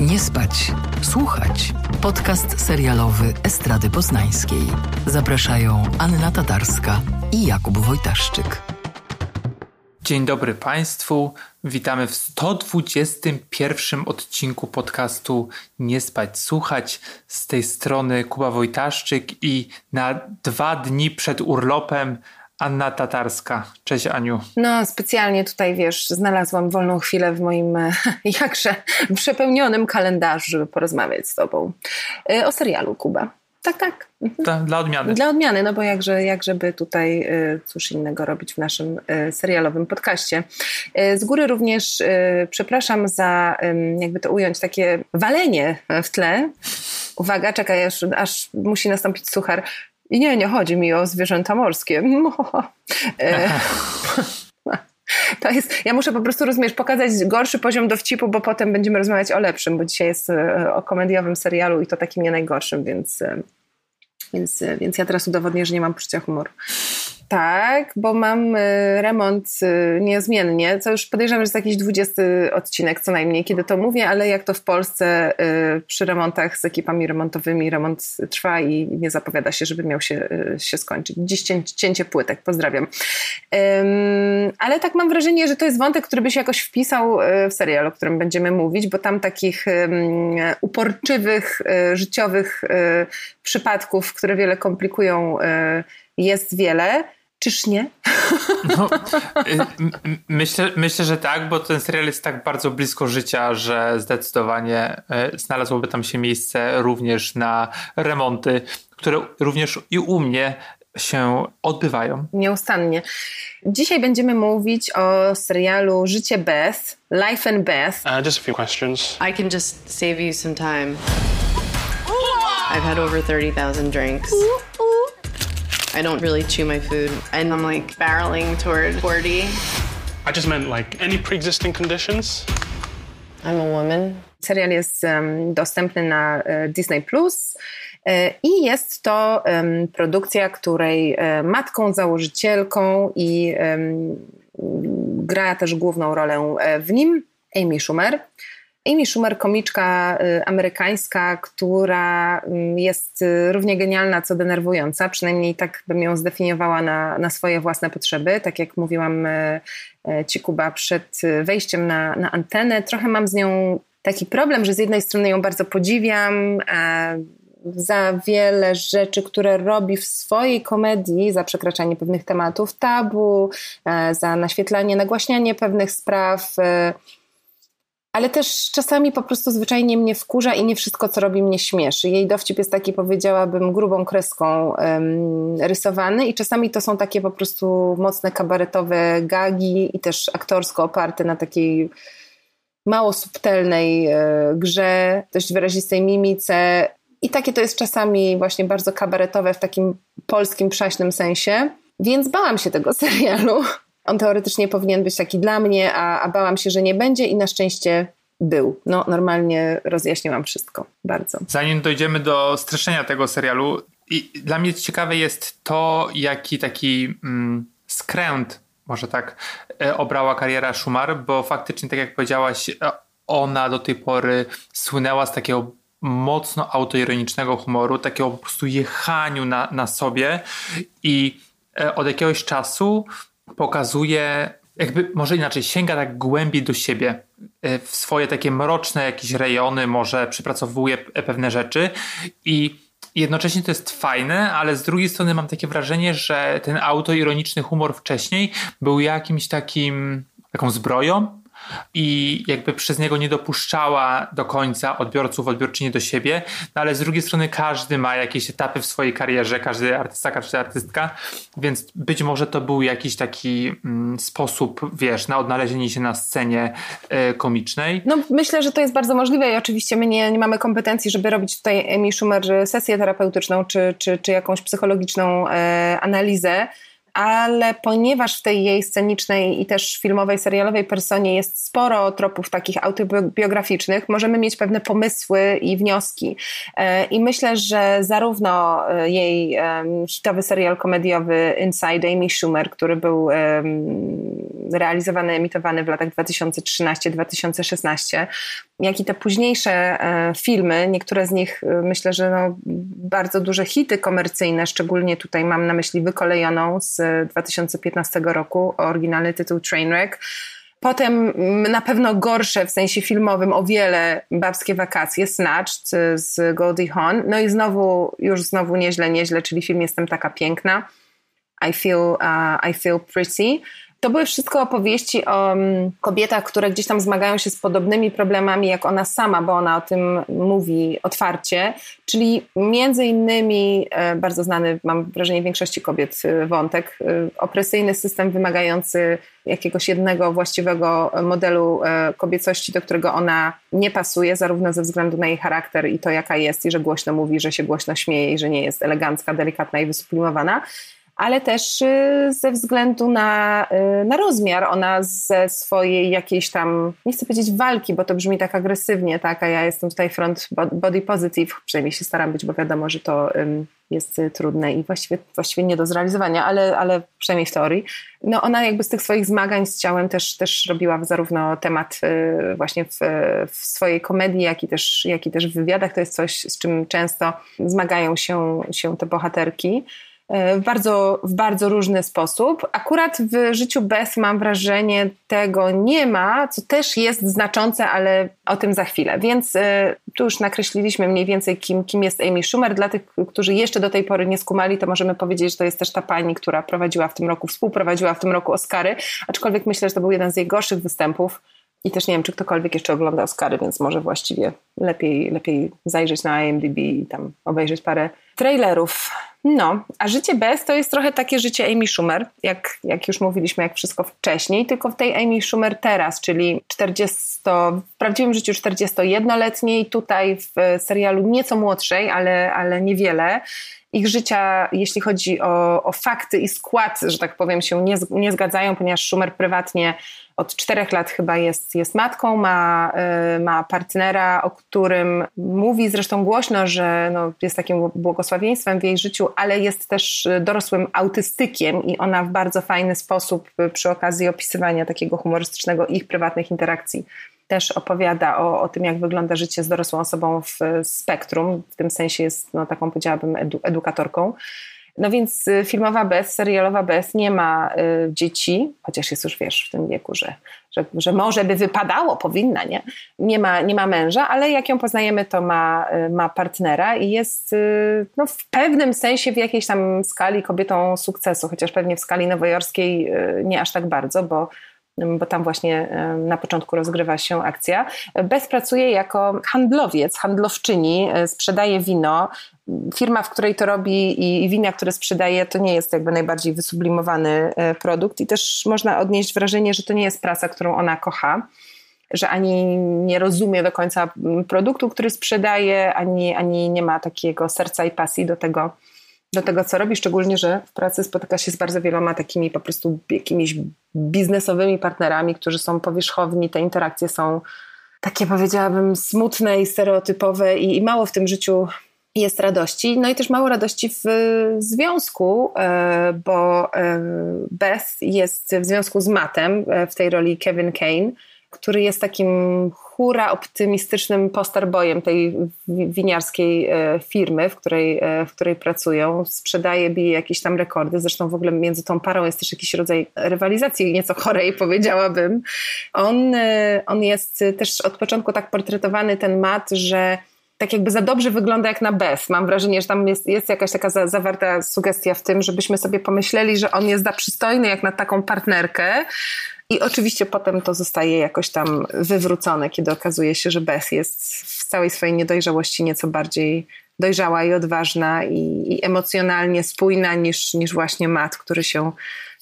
Nie spać, słuchać. Podcast serialowy Estrady Poznańskiej. Zapraszają Anna Tatarska i Jakub Wojtaszczyk. Dzień dobry Państwu. Witamy w 121 odcinku podcastu Nie spać, słuchać. Z tej strony Kuba Wojtaszczyk i na dwa dni przed urlopem Anna Tatarska. Cześć Aniu. No, specjalnie tutaj, wiesz, znalazłam wolną chwilę w moim jakże przepełnionym kalendarzu, żeby porozmawiać z tobą e, o serialu Kuba. Tak, tak. Mhm. Dla odmiany. Dla odmiany, no bo jakże, jakżeby tutaj e, cóż innego robić w naszym e, serialowym podcaście. Z góry również przepraszam za, jakby to ująć, takie walenie w tle. Uwaga, czekaj, aż, aż musi nastąpić suchar. I nie, nie chodzi mi o zwierzęta morskie. E, to jest, ja muszę po prostu, rozumiesz, pokazać gorszy poziom dowcipu, bo potem będziemy rozmawiać o lepszym, bo dzisiaj jest e, o komediowym serialu i to takim nie najgorszym, więc, e, więc, więc ja teraz udowodnię, że nie mam poczucia humoru. Tak, bo mam y, remont y, niezmiennie, co już podejrzewam, że jest jakiś 20 odcinek co najmniej, kiedy to mówię, ale jak to w Polsce y, przy remontach z ekipami remontowymi remont trwa i nie zapowiada się, żeby miał się, się skończyć. Dziś cięcie płytek, pozdrawiam. Ale tak mam wrażenie, że to jest wątek, który by się jakoś wpisał w serial, o którym będziemy mówić, bo tam takich uporczywych, życiowych przypadków, które wiele komplikują jest wiele. Czyż nie? No, y, myślę, myślę, że tak, bo ten serial jest tak bardzo blisko życia, że zdecydowanie y, znalazłoby tam się miejsce również na remonty, które również i u mnie się odbywają. Nieustannie. Dzisiaj będziemy mówić o serialu Życie Beth, Life and Beth. Uh, just a few questions. I can just save you some time. I've had over 30,000 drinks. I don't really chew my food, and I'm like barreling toward 40. I just meant like any pre-existing conditions. I'm a woman. Serial jest um, dostępny na uh, Disney Plus. E, I jest to um, produkcja, której um, matką, założycielką i gra też główną rolę w nim Amy Schumer. Amy Schumer, komiczka y, amerykańska, która mm, jest y, równie genialna, co denerwująca, przynajmniej tak bym ją zdefiniowała na, na swoje własne potrzeby. Tak jak mówiłam y, Ci, Kuba, przed wejściem na, na antenę, trochę mam z nią taki problem, że z jednej strony ją bardzo podziwiam, za wiele rzeczy, które robi w swojej komedii, za przekraczanie pewnych tematów tabu, za naświetlanie, nagłaśnianie pewnych spraw ale też czasami po prostu zwyczajnie mnie wkurza i nie wszystko, co robi, mnie śmieszy. Jej dowcip jest taki, powiedziałabym, grubą kreską um, rysowany i czasami to są takie po prostu mocne kabaretowe gagi i też aktorsko oparte na takiej mało subtelnej e, grze, dość wyrazistej mimice. I takie to jest czasami właśnie bardzo kabaretowe w takim polskim, przaśnym sensie. Więc bałam się tego serialu. On teoretycznie powinien być taki dla mnie, a, a bałam się, że nie będzie i na szczęście był. No, normalnie rozjaśniłam wszystko. Bardzo. Zanim dojdziemy do streszczenia tego serialu, i dla mnie ciekawe jest to, jaki taki mm, skręt, może tak, e, obrała kariera Schumar, bo faktycznie, tak jak powiedziałaś, e, ona do tej pory słynęła z takiego mocno autoironicznego humoru, takiego po prostu jechaniu na, na sobie i e, od jakiegoś czasu pokazuje, jakby może inaczej, sięga tak głębiej do siebie, e, w swoje takie mroczne jakieś rejony, może przypracowuje pewne rzeczy i jednocześnie to jest fajne, ale z drugiej strony mam takie wrażenie, że ten autoironiczny humor wcześniej był jakimś takim, taką zbroją, i jakby przez niego nie dopuszczała do końca odbiorców, odbiorczyni do siebie, no ale z drugiej strony każdy ma jakieś etapy w swojej karierze, każdy artysta, każda artystka, więc być może to był jakiś taki mm, sposób, wiesz, na odnalezienie się na scenie y, komicznej. No myślę, że to jest bardzo możliwe i oczywiście my nie, nie mamy kompetencji, żeby robić tutaj Emi Schumer sesję terapeutyczną czy, czy, czy jakąś psychologiczną e, analizę, ale ponieważ w tej jej scenicznej i też filmowej, serialowej personie jest sporo tropów takich autobiograficznych, możemy mieć pewne pomysły i wnioski. E, I myślę, że zarówno e, jej hitowy serial komediowy Inside Amy Schumer, który był realizowany, emitowany w latach 2013-2016, jak i te późniejsze filmy, niektóre z nich myślę, że no, bardzo duże hity komercyjne, szczególnie tutaj mam na myśli Wykolejoną z 2015 roku, oryginalny tytuł Trainwreck, Potem na pewno gorsze w sensie filmowym o wiele babskie wakacje, Snatched z Goldie Hawn. No i znowu, już znowu nieźle, nieźle, czyli film Jestem taka piękna. I feel, uh, I feel pretty. To były wszystko opowieści o um, kobietach, które gdzieś tam zmagają się z podobnymi problemami jak ona sama, bo ona o tym mówi otwarcie, czyli między innymi e, bardzo znany, mam wrażenie, większości kobiet e, wątek, e, opresyjny system wymagający jakiegoś jednego właściwego modelu kobiecości, do którego ona nie pasuje, zarówno ze względu na jej charakter i to, jaka jest, i że głośno mówi, że się głośno śmieje i że nie jest elegancka, delikatna i wysublimowana ale też y, ze względu na, y, na rozmiar. Ona ze swojej jakiejś tam, nie chcę powiedzieć walki, bo to brzmi tak agresywnie, tak, a ja jestem tutaj front body positive, przynajmniej się staram być, bo wiadomo, że to jest y, trudne i właściwie, właściwie nie do zrealizowania, ale, ale przynajmniej w teorii. No ona jakby z tych swoich zmagań z ciałem też, też robiła zarówno temat właśnie w, w swojej komedii, jak i, też, jak i też w wywiadach. To jest coś, z czym często zmagają się, się te bohaterki. E, w bardzo, w bardzo różny sposób. Akurat w życiu Beth mam wrażenie tego nie ma, co też jest znaczące, ale o tym za chwilę. Więc e, tu już nakreśliliśmy mniej więcej, kim, kim jest Amy Schumer. Dla tych, którzy jeszcze do tej pory nie skumali, to możemy powiedzieć, że to jest też ta pani, która prowadziła w tym roku, współprowadziła w tym roku Oscary, aczkolwiek myślę, że to był jeden z jej gorszych występów. I też nie wiem, czy ktokolwiek jeszcze ogląda Oscary, więc może właściwie lepiej, lepiej zajrzeć na IMDb i tam obejrzeć parę trailerów. No, a życie Beth to jest trochę takie życie Amy Schumer, jak, jak już mówiliśmy, jak wszystko wcześniej, tylko w tej Amy Schumer teraz, czyli 40, w prawdziwym życiu 41-letniej, tutaj w serialu nieco młodszej, ale, ale niewiele. Ich życia, jeśli chodzi o, o fakty i skład, że tak powiem, się nie, nie zgadzają, ponieważ Schumer prywatnie od czterech lat chyba jest, jest matką, ma, y, ma partnera, o którym mówi zresztą głośno, że no, jest takim błogosławieństwem w jej życiu, ale jest też dorosłym autystykiem i ona w bardzo fajny sposób y, przy okazji opisywania takiego humorystycznego ich prywatnych interakcji też opowiada o, o tym, jak wygląda życie z dorosłą osobą w spektrum. W tym sensie jest no, taką, powiedziałabym, edu, edukatorką. No więc y, filmowa bez, serialowa bez nie ma y, dzieci, chociaż jest już wiesz w tym wieku, że, że, że może by wypadało, powinna, nie? Nie ma, nie ma męża, ale jak ją poznajemy, to ma, y, ma partnera i jest y, no, w pewnym sensie w jakiejś tam skali kobietą sukcesu, chociaż pewnie w skali nowojorskiej y, nie aż tak bardzo, bo bo tam właśnie na początku rozgrywa się akcja. Bez pracuje jako handlowiec, handlowczyni, e, sprzedaje wino. Firma, w której to robi i wina, które sprzedaje, to nie jest jakby najbardziej wysublimowany e, produkt i też można odnieść wrażenie, że to nie jest praca, którą ona kocha że ani nie rozumie do końca produktu, który sprzedaje, ani, ani nie ma takiego serca i pasji do tego, do tego, co robi, szczególnie, że w pracy spotyka się z bardzo wieloma takimi po prostu jakimiś biznesowymi partnerami, którzy są powierzchowni, te interakcje są takie powiedziałabym smutne i stereotypowe i, i mało w tym życiu jest radości. No i też mało radości w związku, e, bo e, Beth jest w związku z Mattem e, w tej roli Kevin Kane, który jest takim hura optymistycznym posterbojem tej winiarskiej e, firmy, w której, e, w której pracują. Sprzedaje, bije jakieś tam rekordy. Zresztą w ogóle między tą parą jest też jakiś rodzaj rywalizacji, nieco chorej powiedziałabym. On, e, on jest też od początku tak portretowany, ten mat, że tak jakby za dobrze wygląda jak na bez. Mam wrażenie, że tam jest, jest jakaś taka za, zawarta sugestia w tym, żebyśmy sobie pomyśleli, że on jest za przystojny jak na taką partnerkę, i oczywiście potem to zostaje jakoś tam wywrócone, kiedy okazuje się, że Beth jest w całej swojej niedojrzałości nieco bardziej dojrzała i odważna i, i emocjonalnie spójna niż, niż właśnie Matt, który się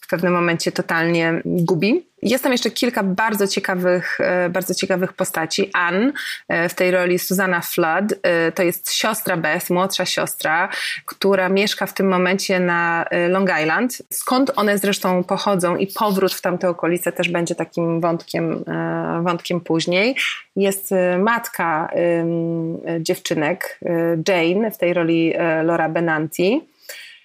w pewnym momencie totalnie gubi. Jest tam jeszcze kilka bardzo ciekawych, e, bardzo ciekawych postaci. Ann e, w tej roli Susanna Flood, e, to jest siostra Beth, młodsza siostra, która mieszka w tym momencie na Long Island. Skąd one zresztą pochodzą i powrót w tamte okolice też będzie takim wątkiem, wątkiem później. Jest matka dziewczynek, Jane w tej roli Laura Benanti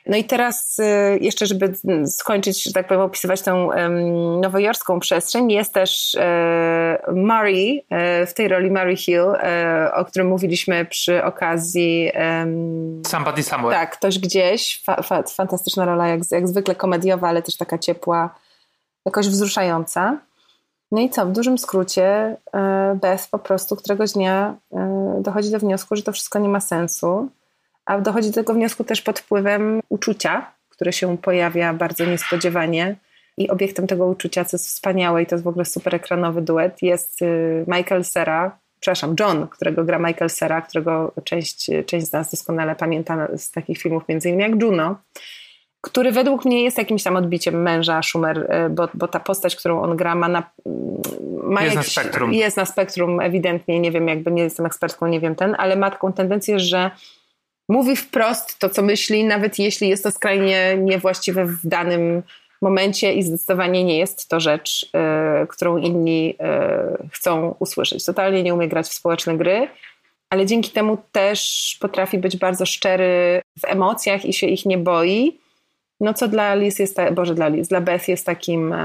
No i teraz y, jeszcze, żeby skończyć, że tak powiem, opisywać tę nowojorską przestrzeń, jest też e, Murray, e, w tej roli Murray Hill, e, o którym mówiliśmy przy okazji Somebody Somewhere. Tak, ktoś gdzieś. Fa, fa, fantastyczna rola, jak, jak zwykle komediowa, ale też taka ciepła, jakoś wzruszająca. No i co, w dużym skrócie Beth po prostu któregoś dnia dochodzi do wniosku, że to wszystko nie ma sensu a dochodzi do tego wniosku też pod wpływem uczucia, które się pojawia bardzo niespodziewanie. I obiektem tego uczucia, co jest wspaniałe i to jest w ogóle super ekranowy duet, jest y, Michael Sera, przepraszam, John, którego gra Michael Sera, którego część, część z nas doskonale pamięta z takich filmów, między innymi jak Juno, który według mnie jest jakimś tam odbiciem męża Schumer, y, bo, bo ta postać, którą on gra, ma, na, ma jest jakiś, na spektrum. Jest na spektrum, ewidentnie, nie wiem, jakby nie jestem ekspertką, nie wiem ten, ale ma taką tendencję, że mówi wprost to, co myśli, nawet jeśli jest to skrajnie niewłaściwe w danym momencie i zdecydowanie nie jest to rzecz, y, którą inni y, chcą usłyszeć. Totalnie nie umie grać w społeczne gry, ale dzięki temu też potrafi być bardzo szczery w emocjach i się ich nie boi. No co dla Liz jest, ta, Boże dla Liz, dla Beth jest takim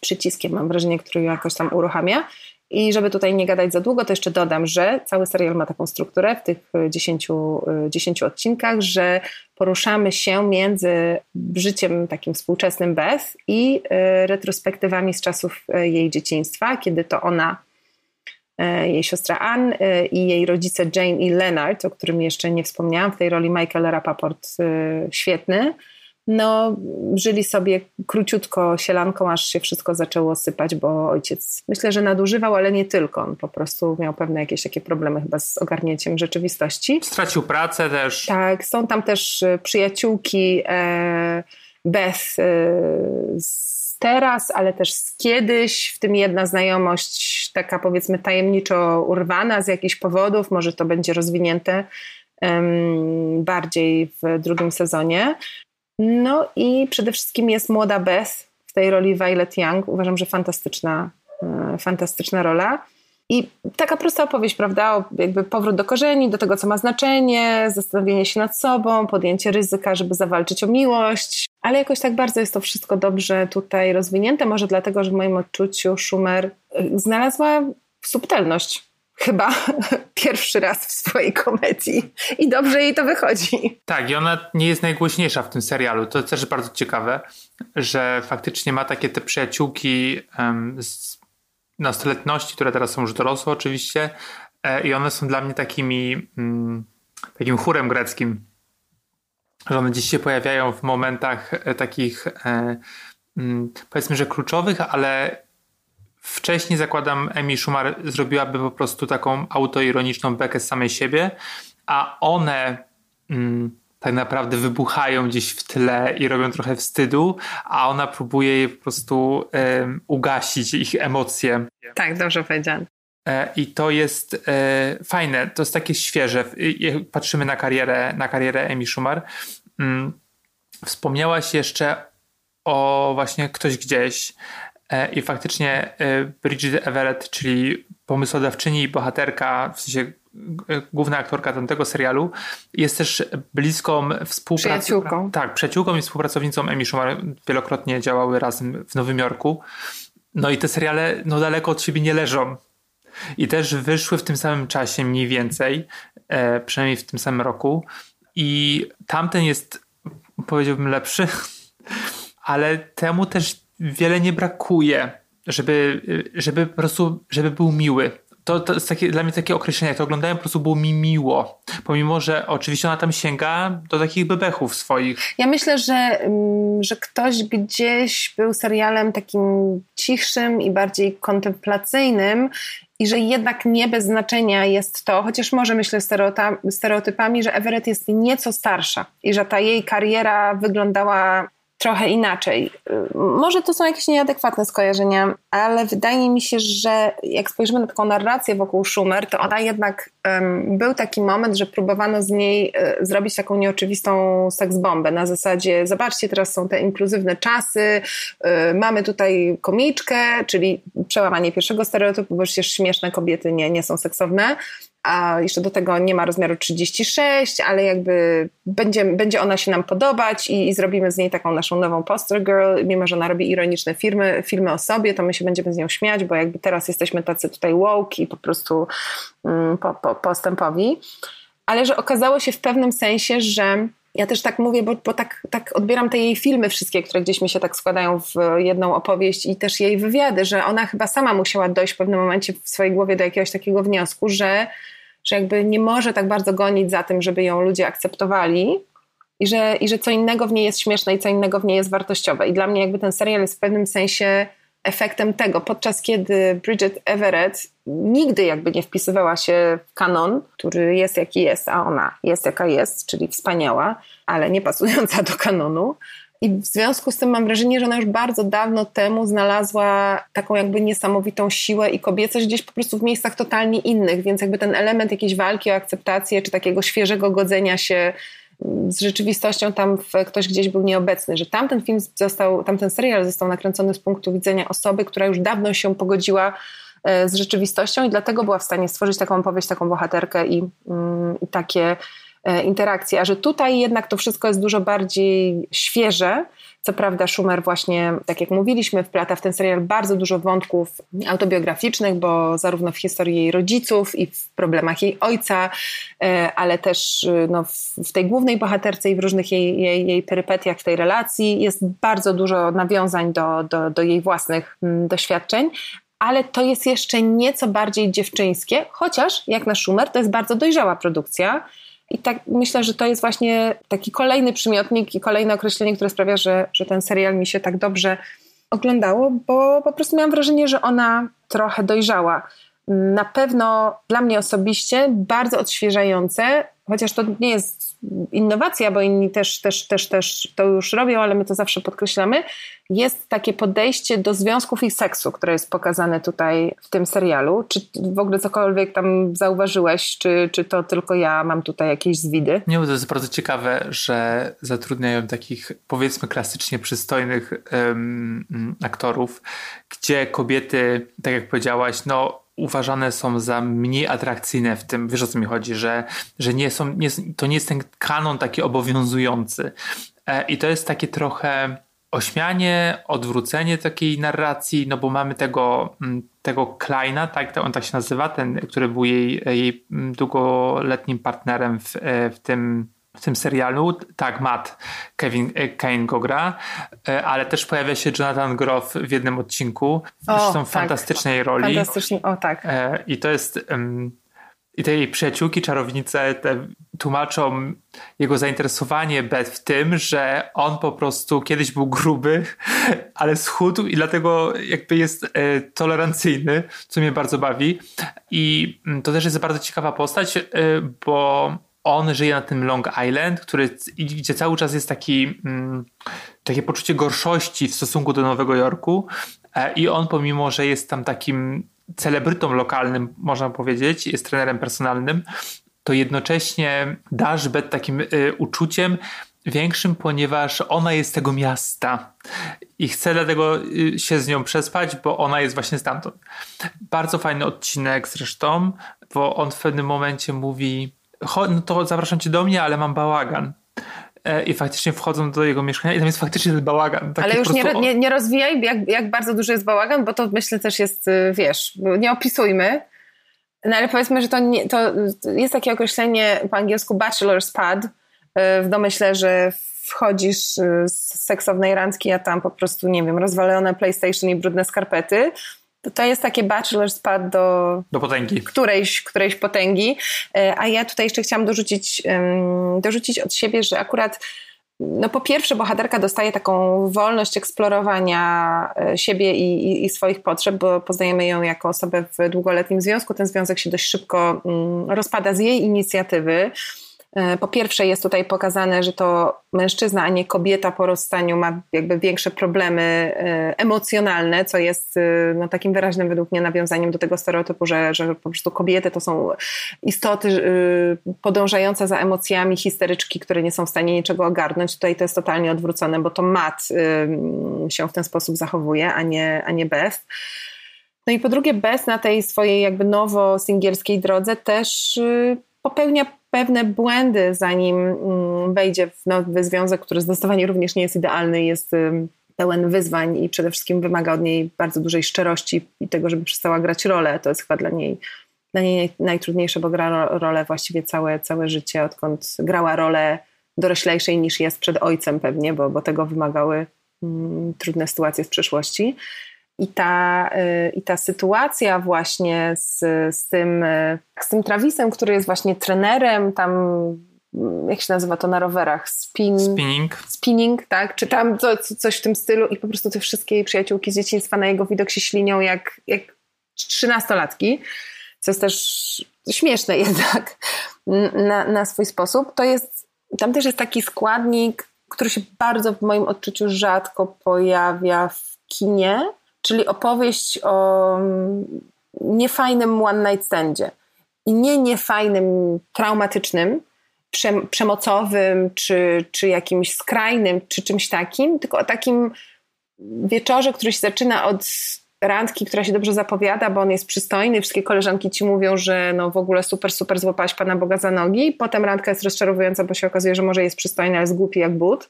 przyciskiem, mam wrażenie, który jakoś tam uruchamia. I żeby tutaj nie gadać za długo, to jeszcze dodam, że cały serial ma taką strukturę w tych 10, 10 odcinkach, że poruszamy się między życiem takim współczesnym Beth i e, retrospektywami z czasów e, jej dzieciństwa, kiedy to ona, e, jej siostra Ann i jej rodzice Jane i Leonard, o którym jeszcze nie wspomniałam, w tej roli Michael Rapaport świetny, no, żyli sobie króciutko sielanką, aż się wszystko zaczęło sypać, bo ojciec myślę, że nadużywał, ale nie tylko. On po prostu miał pewne jakieś takie problemy chyba z ogarnięciem rzeczywistości. Stracił pracę też. Tak, są tam też e, przyjaciółki e, Beth e, z teraz, ale też z kiedyś, w tym jedna znajomość taka powiedzmy tajemniczo urwana z jakichś powodów, może to będzie rozwinięte bardziej w drugim sezonie. No i przede wszystkim jest młoda Beth w tej roli Violet Young. Uważam, że fantastyczna, e, fantastyczna rola. I taka prosta opowieść, prawda? Jakby powrót do korzeni, do tego, co ma znaczenie, zastanowienie się nad sobą, podjęcie ryzyka, żeby zawalczyć o miłość. Ale jakoś tak bardzo jest to wszystko dobrze tutaj rozwinięte. Może dlatego, że w moim odczuciu Schumer e, znalazła subtelność chyba pierwszy raz w swojej komedii i dobrze jej to wychodzi. Tak, i ona nie jest najgłośniejsza w tym serialu. To też bardzo ciekawe, że faktycznie ma takie te przyjaciółki um, z nastoletności, które teraz są już dorosłe oczywiście e, i one są dla mnie takimi mm, takim chórem greckim, że one gdzieś się pojawiają w momentach e, takich e, mm, powiedzmy, że kluczowych, ale Wcześniej zakładam, Emi Schumer zrobiłaby po prostu taką autoironiczną bekę z samej siebie, a one mm, tak naprawdę wybuchają gdzieś w tle i robią trochę wstydu, a ona próbuje je po prostu ugasić, ich emocje. Tak, dobrze powiedziane. E, I to jest e, fajne, to jest takie świeże. Jak patrzymy na karierę, na karierę Emi Schumer. Mm, wspomniałaś jeszcze o właśnie ktoś gdzieś. E, I faktycznie e, Bridget Everett, czyli pomysłodawczyni i bohaterka, w sensie e, główna aktorka tamtego serialu, jest też bliską współpracownicą. Przyjaciółką. Tak, przyjaciółką i współpracownicą Amy Schumer. Wielokrotnie działały razem w Nowym Jorku. No i te seriale no, daleko od siebie nie leżą. I też wyszły w tym samym czasie mniej więcej, e, przynajmniej w tym samym roku. I tamten jest, powiedziałbym, lepszy, ale temu też wiele nie brakuje, żeby, żeby po prostu, żeby był miły. To, to jest takie, dla mnie takie określenie, to oglądałem po prostu było mi miło. Pomimo, że oczywiście ona tam sięga do takich bebechów swoich. Ja myślę, że, mm, że ktoś gdzieś był serialem takim cichszym i bardziej kontemplacyjnym i że jednak nie bez znaczenia jest to, chociaż może myślę stereotypami, że Everett jest nieco starsza i że ta jej kariera wyglądała trochę inaczej. Może to są jakieś nieadekwatne skojarzenia, ale wydaje mi się, że jak spojrzymy na taką narrację wokół Schumer, to ona jednak um, był taki moment, że próbowano z niej e, zrobić taką nieoczywistą seksbombę na zasadzie zobaczcie, teraz są te inkluzywne czasy, e, mamy tutaj komiczkę, czyli przełamanie pierwszego stereotypu, bo przecież śmieszne kobiety nie, nie są seksowne, a jeszcze do tego nie ma rozmiaru 36, ale jakby będzie, będzie ona się nam podobać i, i zrobimy z niej taką naszą nową poster girl, mimo że ona robi ironiczne filmy, filmy o sobie, to my się będziemy z nią śmiać, bo jakby teraz jesteśmy tacy tutaj woke i po prostu mm, po, po, postępowi. Ale że okazało się w pewnym sensie, że ja też tak mówię, bo, bo tak, tak odbieram te jej filmy wszystkie, które gdzieś mi się tak składają w jedną opowieść i też jej wywiady, że ona chyba sama musiała dojść w pewnym momencie w swojej głowie do jakiegoś takiego wniosku, że, że jakby nie może tak bardzo gonić za tym, żeby ją ludzie akceptowali i że, i że co innego w niej jest śmieszne i co innego w niej jest wartościowe. I dla mnie jakby ten serial jest w pewnym sensie efektem tego, podczas kiedy Bridget Everett nigdy jakby nie wpisywała się w kanon, który jest jaki jest, a ona jest jaka jest, czyli wspaniała, ale nie pasująca do kanonu. I w związku z tym mam wrażenie, że ona już bardzo dawno temu znalazła taką jakby niesamowitą siłę i kobiecość gdzieś po prostu w miejscach totalnie innych, więc jakby ten element jakiejś walki o akceptację, czy takiego świeżego godzenia się z rzeczywistością tam ktoś gdzieś był nieobecny, że tamten film został, tamten serial został nakręcony z punktu widzenia osoby, która już dawno się pogodziła e, z rzeczywistością i dlatego była w stanie stworzyć taką opowieść, taką bohaterkę i, mm, i takie interakcji, a że tutaj jednak to wszystko jest dużo bardziej świeże. Co prawda Schumer właśnie, tak jak mówiliśmy, wplata w ten serial bardzo dużo wątków autobiograficznych, bo zarówno w historii jej rodziców i w problemach jej ojca, e, ale też e, no, w tej głównej bohaterce i w różnych jej, jej, jej perypetiach w tej relacji jest bardzo dużo nawiązań do, do, do jej własnych mm, doświadczeń, ale to jest jeszcze nieco bardziej dziewczyńskie, chociaż jak na Schumer to jest bardzo dojrzała produkcja i tak myślę, że to jest właśnie taki kolejny przymiotnik i kolejne określenie, które sprawia, że, że ten serial mi się tak dobrze oglądało, bo po prostu miałam wrażenie, że ona trochę dojrzała. Na pewno dla mnie osobiście bardzo odświeżające, chociaż to nie jest innowacja, bo inni też, też, też, też to już robią, ale my to zawsze podkreślamy, jest takie podejście do związków i seksu, które jest pokazane tutaj w tym serialu. Czy w ogóle cokolwiek tam zauważyłeś, czy, czy to tylko ja mam tutaj jakieś zwidy? Nie, bo to jest bardzo ciekawe, że zatrudniają takich powiedzmy klasycznie przystojnych um, aktorów, gdzie kobiety, tak jak powiedziałaś, no uważane są za mniej atrakcyjne w tym, wiesz o co mi chodzi, że, że nie są, nie, to nie jest ten kanon taki obowiązujący. E, I to jest takie trochę ośmianie, odwrócenie takiej narracji, no bo mamy tego, mm, tego Kleina, tak, on tak się nazywa, ten, który był jej, jej długoletnim partnerem w, e, w tym w tym serialu. Tak, Matt Kevin e, Kane go gra, e, ale też pojawia się Jonathan Groff w jednym odcinku. W tak. fantastycznej roli. Fantastycznie, o tak. I to jest i te jej przyjaciółki, czarownice te tłumaczą jego zainteresowanie Beth w tym, że on po prostu kiedyś był gruby, ale schudł i dlatego jakby jest e, tolerancyjny, co mnie bardzo bawi. I mm, to też jest bardzo ciekawa postać, e, bo on żyje na tym Long Island, który, gdzie cały czas jest taki, mm, takie poczucie gorszości w stosunku do Nowego Jorku. E, I on, pomimo, że jest tam takim celebrytą lokalnym, można powiedzieć, jest trenerem personalnym, to jednocześnie dasz Bet takim y, uczuciem większym, ponieważ ona jest tego miasta i chce dlatego y, się z nią przespać, bo ona jest właśnie stamtąd. Bardzo fajny odcinek zresztą, bo on w pewnym momencie mówi no to zapraszam cię do mnie, ale mam bałagan. E, I faktycznie wchodzą do jego mieszkania i tam jest faktycznie ten bałagan. Ale już nie, nie, nie rozwijaj, jak, jak bardzo duży jest bałagan, bo to myślę też jest, y, wiesz, nie opisujmy. No ale powiedzmy, że to, nie, to jest takie określenie po angielsku bachelor's pad. Y, w domyśle, że wchodzisz y, z seksownej randki, a tam po prostu, nie wiem, rozwalone PlayStation i brudne skarpety to jest takie bachelor's pad do, do potęgi. Którejś, którejś potęgi. E, a ja tutaj jeszcze chciałam dorzucić, dorzucić od siebie, że akurat no po pierwsze bohaterka dostaje taką wolność eksplorowania e, siebie i, i, i, swoich potrzeb, bo poznajemy ją jako osobę w długoletnim związku. Ten związek się dość szybko mm, rozpada z jej inicjatywy. E, po pierwsze jest tutaj pokazane, że to mężczyzna, a nie kobieta po rozstaniu ma jakby większe problemy e, emocjonalne, co jest e, no, takim wyraźnym według mnie nawiązaniem do tego stereotypu, że, że po prostu kobiety to są istoty podążające za emocjami, histeryczki, które nie są w stanie niczego ogarnąć. Tutaj to jest totalnie odwrócone, bo to Matt się w ten sposób zachowuje, a nie, a nie Beth. No i po drugie, Bez na tej swojej jakby nowo-singielskiej drodze też popełnia pewne błędy, zanim mm, wejdzie w nowy związek, który zdecydowanie również nie jest idealny, jest pełen wyzwań i przede wszystkim wymaga od niej bardzo dużej szczerości i tego, żeby przestała grać rolę. To jest chyba dla niej, dla niej najtrudniejsze, bo gra rolę właściwie całe, całe życie, odkąd grała rolę doroślejszej niż jest przed ojcem pewnie, bo, bo tego wymagały mm, trudne sytuacje w przeszłości. I ta, y, I ta sytuacja właśnie z, z, tym, y, z tym Travisem, który jest właśnie trenerem, tam mm, jak się nazywa to na rowerach? Spin, spinning. Spinning, tak? Czy tam to, coś w tym stylu i po prostu te wszystkie jej przyjaciółki z dzieciństwa na jego widok się ślinią jak, jak trzynastolatki, co jest też śmieszne jednak na, na swój sposób. To jest, tam też jest taki składnik, który się bardzo w moim odczuciu rzadko pojawia w kinie, czyli opowieść o mm, niefajnym one night standzie. I nie niefajnym, traumatycznym, przemocowym, czy, czy jakimś skrajnym, czy czymś takim, tylko o takim wieczorze, który się zaczyna od randki, która się dobrze zapowiada, bo on jest przystojny, wszystkie koleżanki ci mówią, że no w ogóle super, super złapałaś Pana Boga za nogi, potem randka jest rozczarowująca, bo się okazuje, że może jest przystojny, ale jest głupi jak but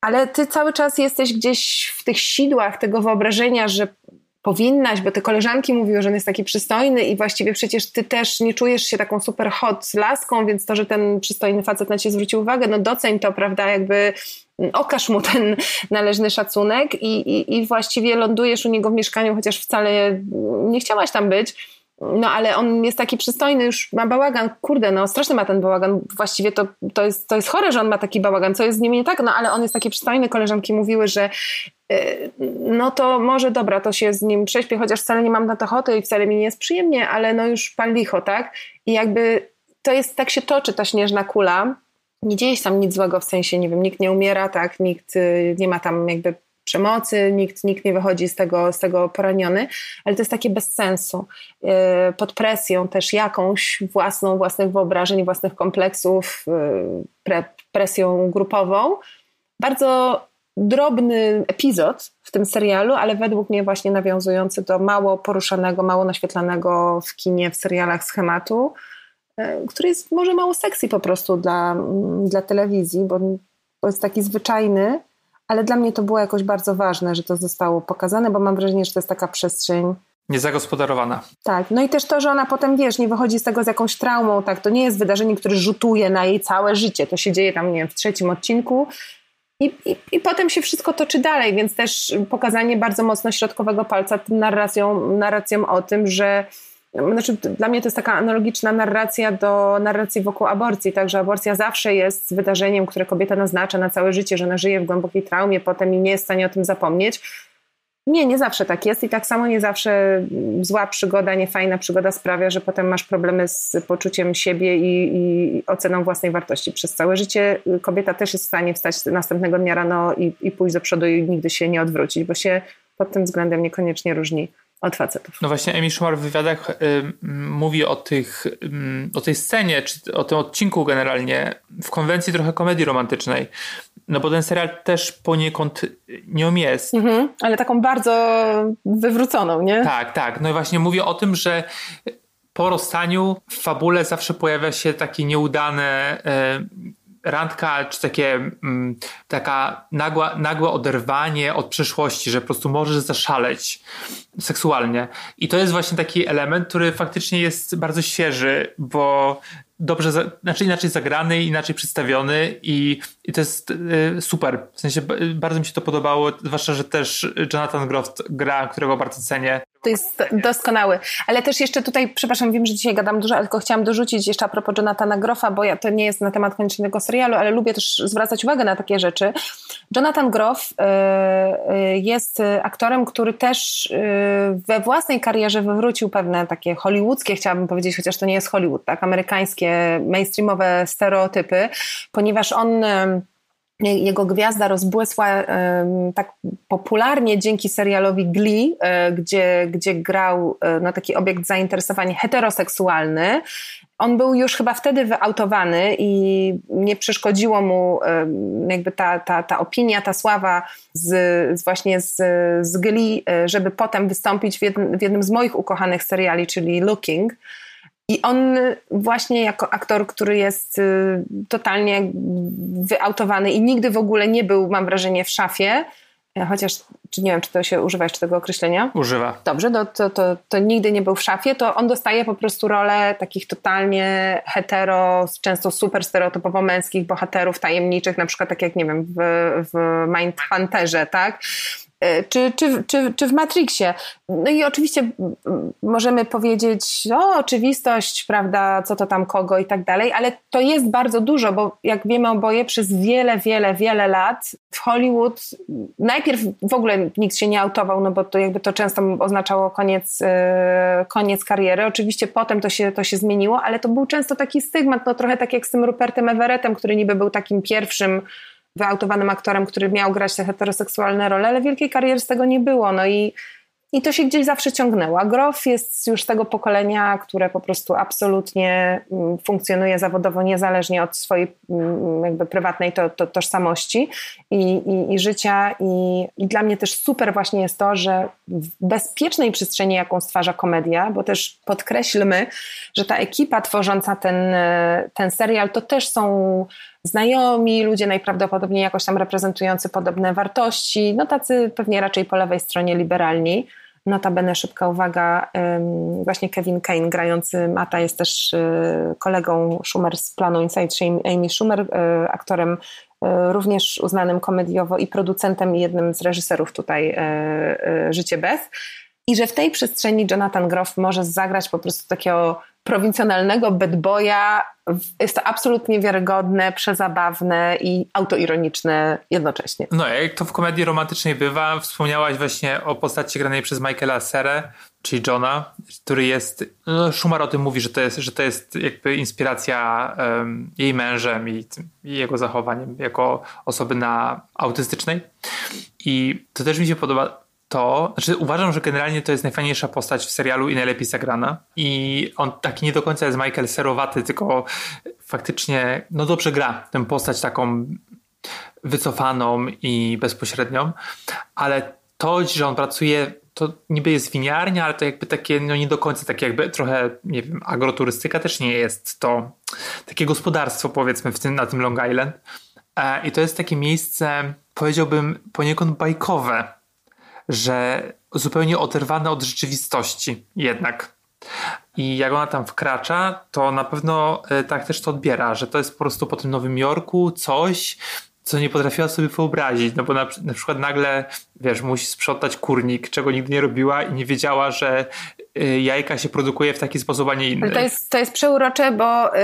ale ty cały czas jesteś gdzieś w tych sidłach tego wyobrażenia, że powinnaś, bo te koleżanki mówiły, że on jest taki przystojny i właściwie przecież ty też nie czujesz się taką super hot laską, więc to, że ten przystojny facet na ciebie zwrócił uwagę, no doceń to, prawda, jakby okaż mu ten należny szacunek i, i, i właściwie lądujesz u niego w mieszkaniu, chociaż wcale nie chciałaś tam być, no ale on jest taki przystojny, już ma bałagan, kurde, no straszny ma ten bałagan, właściwie to, to, jest, to jest chore, że on ma taki bałagan, co jest z nim nie tak, no ale on jest taki przystojny, koleżanki mówiły, że yy, no to może dobra, to się z nim prześpię, chociaż wcale nie mam na to ochoty i wcale mi nie jest przyjemnie, ale no już pan licho, tak? I jakby to jest, tak się toczy ta śnieżna kula, nie dzieje się tam nic złego, w sensie, nie wiem, nikt nie umiera, tak, nikt y, nie ma tam jakby przemocy, nikt, nikt nie wychodzi z tego, z tego poraniony, ale to jest takie bez sensu. E, pod presją też jakąś własną, własnych wyobrażeń, własnych kompleksów, e, pre, presją grupową. Bardzo drobny epizod w tym serialu, ale według mnie właśnie nawiązujący do mało poruszanego, mało naświetlanego w kinie, w serialach schematu, e, który jest może mało sexy po prostu dla, dla telewizji, bo, bo jest taki zwyczajny, ale dla mnie to było jakoś bardzo ważne, że to zostało pokazane, bo mam wrażenie, że to jest taka przestrzeń. Niezagospodarowana. Tak, no i też to, że ona potem, wiesz, nie wychodzi z tego z jakąś traumą, tak, to nie jest wydarzenie, które rzutuje na jej całe życie, to się dzieje tam, nie wiem, w trzecim odcinku. I, i, i potem się wszystko toczy dalej, więc też pokazanie bardzo mocno środkowego palca tym narracją, narracją o tym, że znaczy, dla mnie to jest taka analogiczna narracja do narracji wokół aborcji, także aborcja zawsze jest wydarzeniem, które kobieta naznacza na całe życie, że ona żyje w głębokiej traumie potem i nie jest w stanie o tym zapomnieć. Nie, nie zawsze tak jest i tak samo nie zawsze zła przygoda, niefajna przygoda sprawia, że potem masz problemy z poczuciem siebie i, i oceną własnej wartości przez całe życie. Kobieta też jest w stanie wstać następnego dnia rano i, i pójść do przodu i nigdy się nie odwrócić, bo się pod tym względem niekoniecznie różni od facetów. No właśnie Emi Schumer w wywiadach y, mówi o, tych, y, o tej scenie, czy o tym odcinku generalnie w konwencji trochę komedii romantycznej. No bo ten serial też poniekąd nią jest. Mhm, ale taką bardzo wywróconą, nie? Tak, tak. No i właśnie mówię o tym, że po rozstaniu w fabule zawsze pojawia się takie nieudane y, randka, czy takie mm, taka nagła, nagłe oderwanie od przeszłości, że po prostu możesz zaszaleć seksualnie. I to jest właśnie taki element, który faktycznie jest bardzo świeży, bo dobrze, znaczy inaczej zagrany, inaczej przedstawiony i, i to jest y, super. W sensie bardzo mi się to podobało, zwłaszcza, że też Jonathan Groff gra, którego bardzo cenię. To jest doskonały. Ale też jeszcze tutaj, przepraszam, wiem, że dzisiaj gadam dużo, ale tylko chciałam dorzucić jeszcze a propos Jonathana Groffa, bo ja, to nie jest na temat koniecznie serialu, ale lubię też zwracać uwagę na takie rzeczy. Jonathan Groff y, y, jest aktorem, który też y, we własnej karierze wywrócił pewne takie hollywoodzkie, chciałabym powiedzieć, chociaż to nie jest Hollywood, tak, amerykańskie, mainstreamowe stereotypy, ponieważ on jego gwiazda rozbłysła tak popularnie dzięki serialowi Glee, e, gdzie, gdzie grał e, no, taki obiekt zainteresowania heteroseksualny. On był już chyba wtedy wyautowany i nie przeszkodziło mu jakby ta, ta, ta opinia, ta sława z, z właśnie z, z Glee, e, żeby potem wystąpić w jednym, w jednym z moich ukochanych seriali, czyli Looking. I on właśnie jako aktor, który jest y, totalnie wyautowany i nigdy w ogóle nie był, mam wrażenie, w szafie, e, chociaż czy nie wiem, czy to się używa jeszcze tego określenia? Używa. Dobrze, to, to, to, to, nigdy nie był w szafie, to on dostaje po prostu rolę takich totalnie hetero, często super stereotypowo męskich bohaterów tajemniczych, na przykład tak jak, nie wiem, w, w Mindhunterze, tak? Czy, czy, czy, czy w Matrixie. No i oczywiście możemy powiedzieć, o, oczywistość, prawda, co to tam kogo i tak dalej, ale to jest bardzo dużo, bo jak wiemy oboje, przez wiele, wiele, wiele lat w Hollywood najpierw w ogóle nikt się nie autował, no bo to jakby to często oznaczało koniec, e, koniec kariery. Oczywiście potem to się, to się zmieniło, ale to był często taki stygmat, no trochę tak jak z tym Rupertem Everettem, który niby był takim pierwszym wyautowanym aktorem, który miał grać te heteroseksualne role, ale wielkiej kariery z tego nie było. No i, i to się gdzieś zawsze ciągnęło. A Groff jest już z tego pokolenia, które po prostu absolutnie mm, funkcjonuje zawodowo niezależnie od swojej mm, jakby prywatnej to, to, tożsamości i, i, i życia. I, I dla mnie też super właśnie jest to, że w bezpiecznej przestrzeni, jaką stwarza komedia, bo też podkreślmy, że ta ekipa tworząca ten, ten serial to też są znajomi, ludzie najprawdopodobniej jakoś tam reprezentujący podobne wartości, no tacy pewnie raczej po lewej stronie liberalni. Notabene szybka uwaga, właśnie Kevin Kane grający Mata jest też y, kolegą Schumer z planu Inside, Amy Schumer, y, aktorem y, również uznanym komediowo i producentem i jednym z reżyserów tutaj Życie Beth. I że w tej przestrzeni Jonathan Groff może zagrać po prostu takiego prowincjonalnego bad boya. Jest to absolutnie wiarygodne, przezabawne i autoironiczne jednocześnie. No, jak to w komedii romantycznej bywa, wspomniałaś właśnie o postaci granej przez Michaela Serę, czyli Johna, który jest, no Schumer o tym mówi, że to jest, że to jest jakby inspiracja um, jej mężem i, i, jego zachowaniem jako osoby na autystycznej. I to też mi się podoba to, znaczy uważam, że generalnie to jest najfajniejsza postać w serialu i najlepiej zagrana. I on taki nie do końca jest Michael serowaty, tylko faktycznie no dobrze gra tę postać taką wycofaną i bezpośrednią, ale to, że on pracuje, to niby jest winiarnia, ale to jakby takie, no nie do końca, takie jakby trochę, nie wiem, agroturystyka też nie jest to takie gospodarstwo powiedzmy w tym, na tym Long Island. E, I to jest takie miejsce, powiedziałbym, poniekąd bajkowe, że zupełnie oderwane od rzeczywistości jednak. I jak ona tam wkracza, to na pewno e, tak też to odbiera, że to jest po prostu po tym Nowym Jorku coś, co nie potrafiła sobie wyobrazić, no bo na, na przykład nagle, wiesz, musi sprzątać kurnik, czego nigdy nie robiła i nie wiedziała, że Y, jajka się produkuje w taki sposób, a nie inny. To jest, to jest przeurocze, bo, y,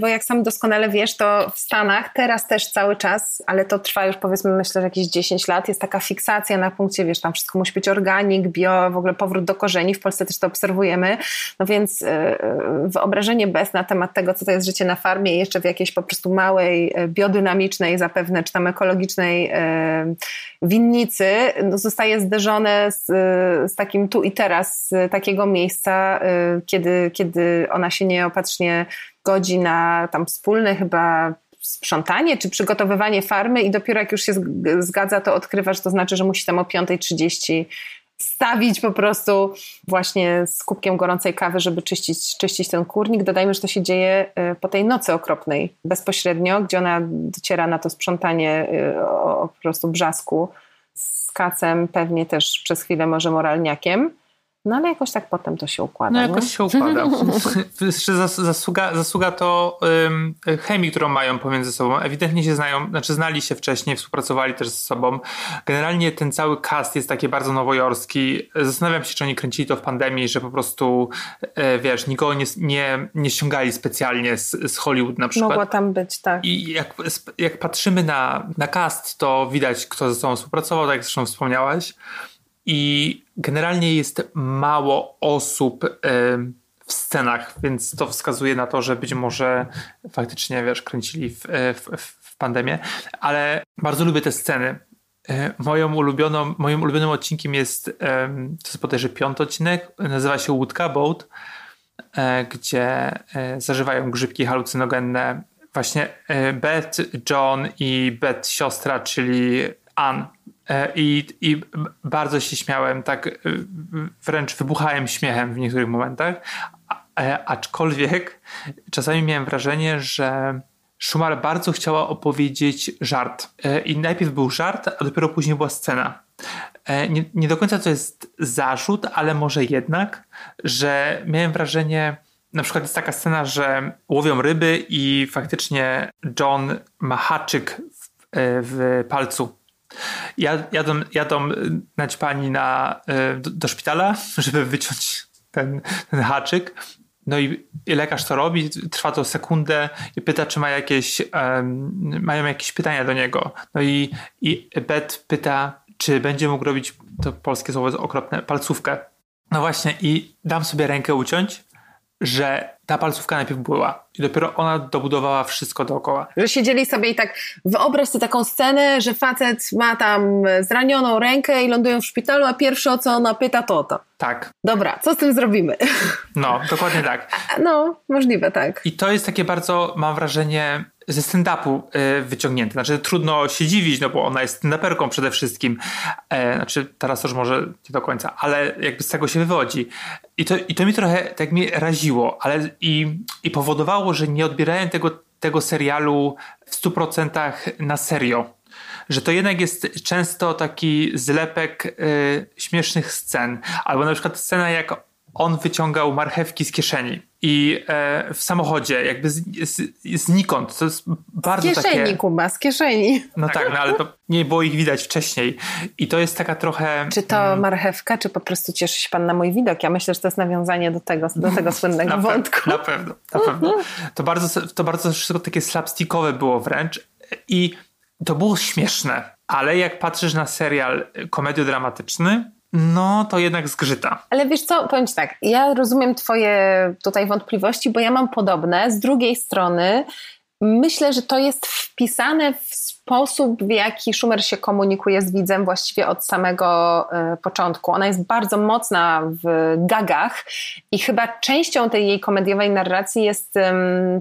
bo jak sam doskonale wiesz, to w Stanach teraz też cały czas, ale to trwa już powiedzmy myślę, że jakieś 10 lat, jest taka fiksacja na punkcie, wiesz, tam wszystko musi być organik, bio, w ogóle powrót do korzeni, w Polsce też to obserwujemy, no więc y, wyobrażenie bez na temat tego, co to jest życie na farmie jeszcze w jakiejś po prostu małej, biodynamicznej zapewne, czy tam ekologicznej winnicy, no zostaje zderzone z, z takim tu i teraz, takiego miejsca, y, kiedy, kiedy ona się nieopatrznie godzi na tam wspólne chyba sprzątanie czy przygotowywanie farmy i dopiero jak już się zgadza, to odkrywa, że to znaczy, że musi tam o 5.30 stawić po prostu właśnie z kubkiem gorącej kawy, żeby czyścić, czyścić ten kurnik. Dodajmy, że to się dzieje y, po tej nocy okropnej bezpośrednio, gdzie ona dociera na to sprzątanie y, o, o po prostu brzasku z kacem, pewnie też przez chwilę może moralniakiem. No ale jakoś tak potem to się układa. No jakoś nie? się układa. zasługa, zasługa to um, chemii, którą mają pomiędzy sobą. Ewidentnie się znają, znaczy znali się wcześniej, współpracowali też ze sobą. Generalnie ten cały cast jest taki bardzo nowojorski. Zastanawiam się, czy oni kręcili to w pandemii, że po prostu e, wiesz, nikogo nie, nie, nie ściągali specjalnie z, z Hollywood na przykład. Mogło tam być, tak. I jak, jak patrzymy na, na cast, to widać, kto ze sobą współpracował, tak jak zresztą wspomniałaś. I generalnie jest mało osób w scenach, więc to wskazuje na to, że być może faktycznie, wiesz, kręcili w, w, w pandemię, ale bardzo lubię te sceny. E, moją ulubioną, moim ulubionym odcinkiem jest, to jest bodajże piąty odcinek, nazywa się Łódka, Boat, e, gdzie zażywają grzybki halucynogenne właśnie Beth, John i Beth siostra, czyli Ann. I, I bardzo się śmiałem, tak wręcz wybuchałem śmiechem w niektórych momentach, aczkolwiek czasami miałem wrażenie, że Schumer bardzo chciała opowiedzieć żart. E, I najpierw był żart, a dopiero później była scena. E, nie, nie, do końca to jest zarzut, ale może jednak, że miałem wrażenie, na przykład jest taka scena, że łowią ryby i faktycznie John ma haczyk w, e, w palcu. Jadą, jadą naćpani na, do, do szpitala, żeby wyciąć ten, ten haczyk. No i, i, lekarz to robi, trwa to sekundę i pyta, czy ma jakieś, um, mają jakieś pytania do niego. No i, i Bet pyta, czy będzie mógł robić, to polskie słowo jest okropne, palcówkę. No właśnie i dam sobie rękę uciąć, że ta palcówka najpierw była i dopiero ona dobudowała wszystko dookoła. Że siedzieli sobie i tak, wyobraź sobie taką scenę, że facet ma tam zranioną rękę i lądują w szpitalu, a pierwsze o co ona pyta to to. Tak. Dobra, co z tym zrobimy? No, dokładnie tak. No, możliwe, tak. I to jest takie bardzo, mam wrażenie, ze stand-upu y, wyciągnięte. Znaczy trudno się dziwić, no bo ona jest stand przede wszystkim. E, znaczy teraz już może nie do końca, ale jakby z tego się wywodzi. I to, i to mi trochę tak mi raziło, ale i, i powodowało, że nie odbierałem tego, tego serialu w 100% na serio. Że to jednak jest często taki zlepek y, śmiesznych scen. Albo na przykład scena, jak on wyciągał marchewki z kieszeni i e, w samochodzie, jakby z, z, znikąd. To jest bardzo z kieszeni, takie... Kuba, z kieszeni. No tak, no ale to nie było ich widać wcześniej. I to jest taka trochę... Czy to hmm. marchewka, czy po prostu cieszy się pan na mój widok? Ja myślę, że to jest nawiązanie do tego, do tego słynnego na wątku. na pewno, na pewno. To bardzo, to bardzo wszystko takie slapstickowe było wręcz i to było śmieszne. Ale jak patrzysz na serial komediodramatyczny, no to jednak zgrzyta. Ale wiesz co, powiem Ci tak, ja rozumiem Twoje tutaj wątpliwości, bo ja mam podobne. Z drugiej strony myślę, że to jest wpisane w sposób, w jaki Schumer się komunikuje z widzem właściwie od samego y, początku. Ona jest bardzo mocna w gagach i chyba częścią tej jej komediowej narracji jest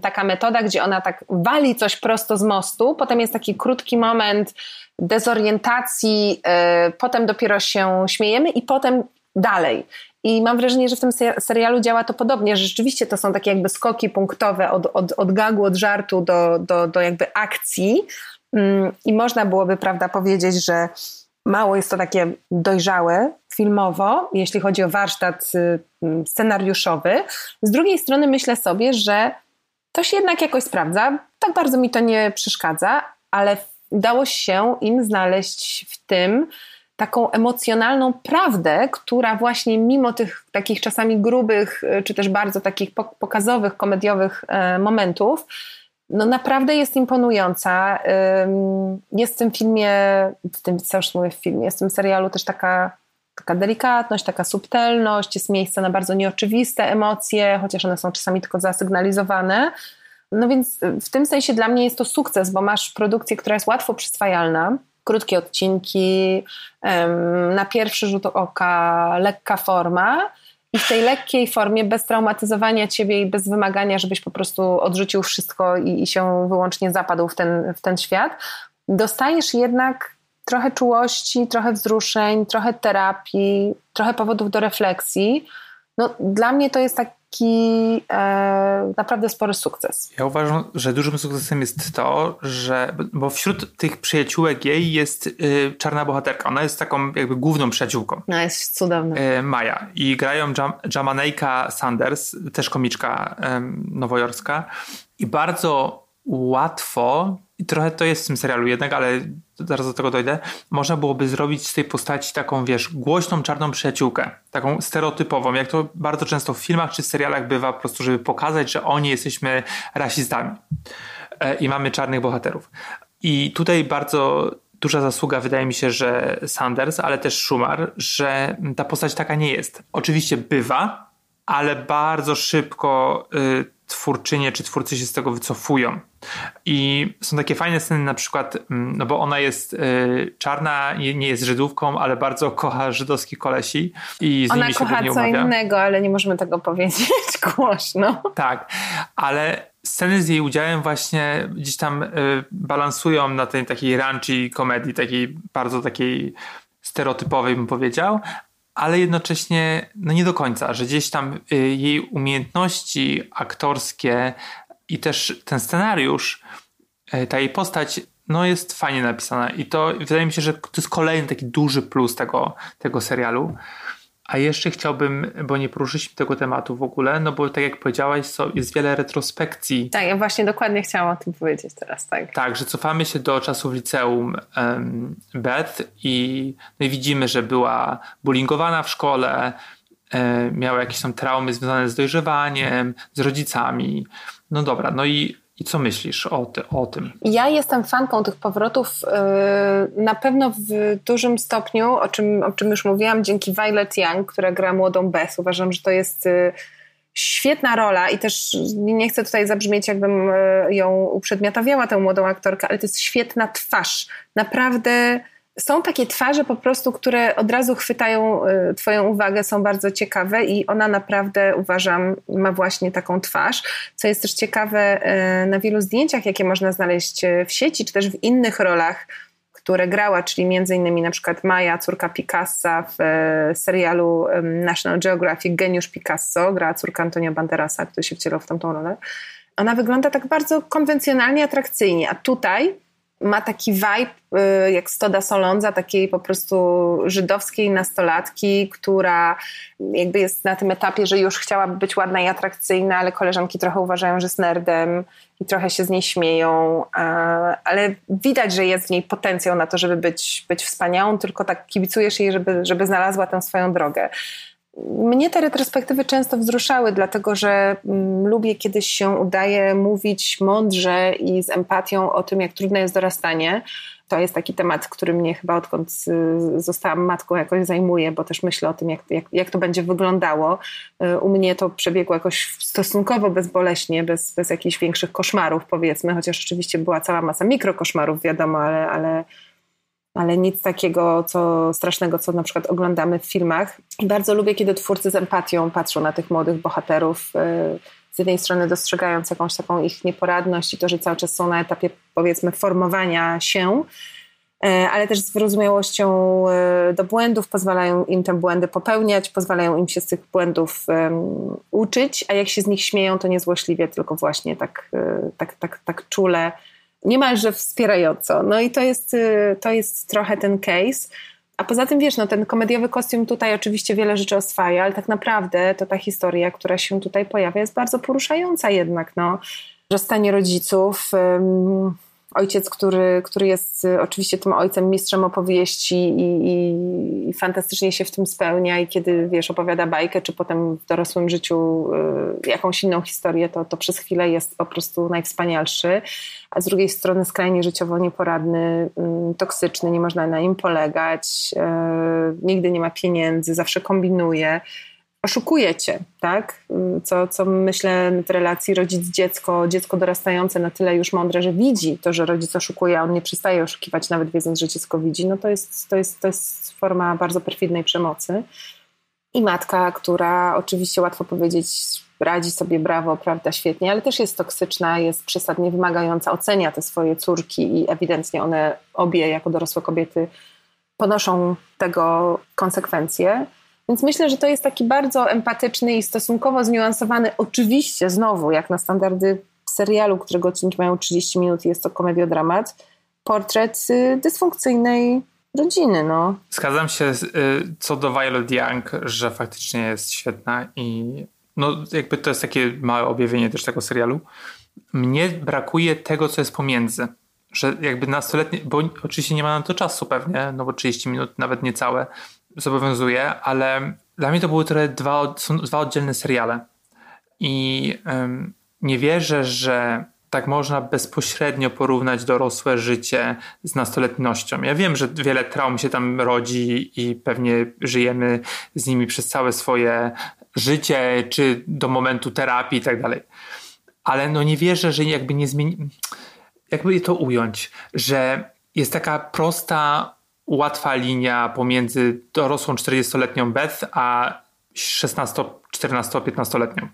taka metoda, gdzie ona tak wali coś prosto z mostu, potem jest taki krótki moment dezorientacji, y, potem dopiero się śmiejemy i potem dalej. I mam wrażenie, że w tym serialu działa to podobnie, że rzeczywiście to są takie jakby skoki punktowe od, od, od gagu, od żartu do, do, do jakby akcji. Mm, I można byłoby, prawda, powiedzieć, że mało jest to takie dojrzałe filmowo, jeśli chodzi o warsztat y, mm, scenariuszowy. Z drugiej strony myślę sobie, że to się jednak jakoś sprawdza. Tak bardzo mi to nie przeszkadza, ale udało się im znaleźć w tym taką emocjonalną prawdę, która właśnie mimo tych takich czasami grubych, y, czy też bardzo takich pokazowych, komediowych e, momentów, no naprawdę jest imponująca. Jest w tym filmie, w tym co już mówię w filmie, jest w tym serialu też taka, taka delikatność, taka subtelność, jest miejsce na bardzo nieoczywiste emocje, chociaż one są czasami tylko zasygnalizowane. No więc w tym sensie dla mnie jest to sukces, bo masz produkcję, która jest łatwo przyswajalna, krótkie odcinki, na pierwszy rzut oka lekka forma, i w tej lekkiej formie, bez traumatyzowania ciebie i bez wymagania, żebyś po prostu odrzucił wszystko i, i się wyłącznie zapadł w ten, w ten świat, dostajesz jednak trochę czułości, trochę wzruszeń, trochę terapii, trochę powodów do refleksji. No, dla mnie to jest tak taki e, naprawdę spory sukces. Ja uważam, że dużym sukcesem jest to, że, bo wśród tych przyjaciółek jej jest y, czarna bohaterka. Ona jest taką jakby główną przyjaciółką. No jest cudowna. Y, Maja. I grają Jam, Jamanejka Sanders, też komiczka y, nowojorska. I bardzo łatwo, i trochę to jest w tym serialu jednak, ale zaraz do tego dojdę, można byłoby zrobić z tej postaci taką, wiesz, głośną czarną przyjaciółkę, taką stereotypową, jak to bardzo często w filmach czy serialach bywa, po prostu, żeby pokazać, że oni jesteśmy rasistami e, i mamy czarnych bohaterów. I tutaj bardzo duża zasługa wydaje mi się, że Sanders, ale też Schumer, że ta postać taka nie jest. Oczywiście bywa, ale bardzo szybko y, twórczynie czy twórcy się z tego wycofują. I są takie fajne sceny, na przykład, mm, no bo ona jest y, czarna, nie jest Żydówką, ale bardzo kocha żydowskich kolesi i z ona nimi się kocha co umawia. innego, ale nie możemy tego powiedzieć głośno. Tak, ale sceny z jej udziałem właśnie gdzieś tam y, balansują na tej takiej ranchy komedii, takiej bardzo takiej stereotypowej bym powiedział, ale jednocześnie no nie do końca, że gdzieś tam y, jej umiejętności aktorskie i też ten scenariusz, y, ta jej postać no jest fajnie napisana i to wydaje mi się, że to jest kolejny taki duży plus tego, tego serialu. A jeszcze chciałbym, bo nie poruszyliśmy tego tematu w ogóle, no bo tak jak powiedziałaś, so, jest wiele retrospekcji. Tak, ja właśnie dokładnie chciałam o tym powiedzieć teraz, tak. Tak, że cofamy się do czasów liceum um, Beth i, no i widzimy, że była bullyingowana w szkole, e, miała jakieś tam traumy związane z dojrzewaniem, z rodzicami. No dobra, no i i co myślisz o, ty, o tym? Ja jestem fanką tych powrotów yy, na pewno w dużym stopniu, o czym, o czym już mówiłam, dzięki Violet Young, która gra młodą Beth. Uważam, że to jest yy, świetna rola i też nie chcę tutaj zabrzmieć, jakbym yy, ją uprzedmiotawiała, tę młodą aktorkę, ale to jest świetna twarz. Naprawdę są takie twarze po prostu, które od razu chwytają y, Twoją uwagę, są bardzo ciekawe i ona naprawdę uważam ma właśnie taką twarz. Co jest też ciekawe y, na wielu zdjęciach, jakie można znaleźć y, w sieci, czy też w innych rolach, które grała, czyli między innymi na przykład Maja, córka Picassa w serialu National Geographic Geniusz Picasso, grała córka Antonio Banderasa, który się wcielał w tamtą rolę. Ona wygląda tak bardzo konwencjonalnie, atrakcyjnie, a tutaj ma taki vibe y, jak Stoda Solonza, takiej po prostu żydowskiej nastolatki, która jakby jest na tym etapie, że już chciałaby być ładna i atrakcyjna, ale koleżanki trochę uważają, że jest nerdem i trochę się z niej śmieją, ale widać, że jest w niej potencjał na to, żeby być, być wspaniałą, tylko tak kibicujesz jej, żeby, żeby znalazła tę swoją drogę. Mnie te retrospektywy często wzruszały, dlatego że mm, lubię, kiedy się udaje mówić mądrze i z empatią o tym, jak trudne jest dorastanie. To jest taki temat, który mnie chyba odkąd y, zostałam matką jakoś zajmuje, bo też myślę o tym, jak, jak, jak to będzie wyglądało. Y, u mnie to przebiegło jakoś stosunkowo bezboleśnie, bez, bez jakichś większych koszmarów, powiedzmy, chociaż oczywiście była cała masa mikrokoszmarów, wiadomo, ale, ale ale nic takiego co strasznego, co na przykład oglądamy w filmach. Bardzo lubię, kiedy twórcy z empatią patrzą na tych młodych bohaterów, y, z jednej strony dostrzegając jakąś taką ich nieporadność i to, że cały czas są na etapie powiedzmy formowania się, y, ale też z wyrozumiałością y, do błędów, pozwalają im te błędy popełniać, pozwalają im się z tych błędów uczyć, a jak się z nich śmieją, to niezłośliwie, tylko właśnie tak, tak, tak, tak czule niemalże wspierająco. No i to jest, y, to jest trochę ten case. A poza tym, wiesz, no ten komediowy kostium tutaj oczywiście wiele rzeczy oswaja, ale tak naprawdę to ta historia, która się tutaj pojawia, jest bardzo poruszająca jednak, no. Rozstanie rodziców, ojciec, który, który jest y, oczywiście tym ojcem, mistrzem opowieści i, i, i, fantastycznie się w tym spełnia i kiedy, wiesz, opowiada bajkę, czy potem w dorosłym życiu y, jakąś inną historię, to, to przez chwilę jest po prostu najwspanialszy, a z drugiej strony skrajnie życiowo nieporadny, y, toksyczny, nie można na nim polegać, y, nigdy nie ma pieniędzy, zawsze kombinuje, oszukuje cię, tak? Co, co myślę w relacji rodzic-dziecko, dziecko dorastające na tyle już mądre, że widzi to, że rodzic oszukuje, a on nie przestaje oszukiwać, nawet wiedząc, że dziecko widzi, no to jest, to jest, to jest forma bardzo perfidnej przemocy. I matka, która oczywiście łatwo powiedzieć, radzi sobie brawo, prawda, świetnie, ale też jest toksyczna, jest przesadnie wymagająca, ocenia te swoje córki i ewidentnie one obie jako dorosłe kobiety ponoszą tego konsekwencje. Więc myślę, że to jest taki bardzo empatyczny i stosunkowo zniuansowany, oczywiście znowu, jak na standardy serialu, którego odcinki mają 30 minut i jest to komediodramat, portret y, dysfunkcyjnej rodziny. No. Zgadzam się y, co do Violet Young, że faktycznie jest świetna i no jakby to jest takie małe objawienie też tego serialu. Mnie brakuje tego, co jest pomiędzy. Że jakby nastoletnie, bo oczywiście nie ma na to czasu pewnie, no bo 30 minut, nawet niecałe, zobowiązuje, ale dla mnie to były trochę dwa, są dwa oddzielne seriale. I nie wierzę, że tak można bezpośrednio porównać dorosłe życie z nastoletnością. Ja wiem, że wiele traum się tam rodzi i pewnie żyjemy z nimi przez całe swoje życie, czy do momentu terapii i tak dalej. ale no nie wierzę, że jakby nie zmieni... Jakby to ująć, że jest taka prosta, łatwa linia pomiędzy dorosłą 40-letnią Beth a 16, 14, 15-letnią.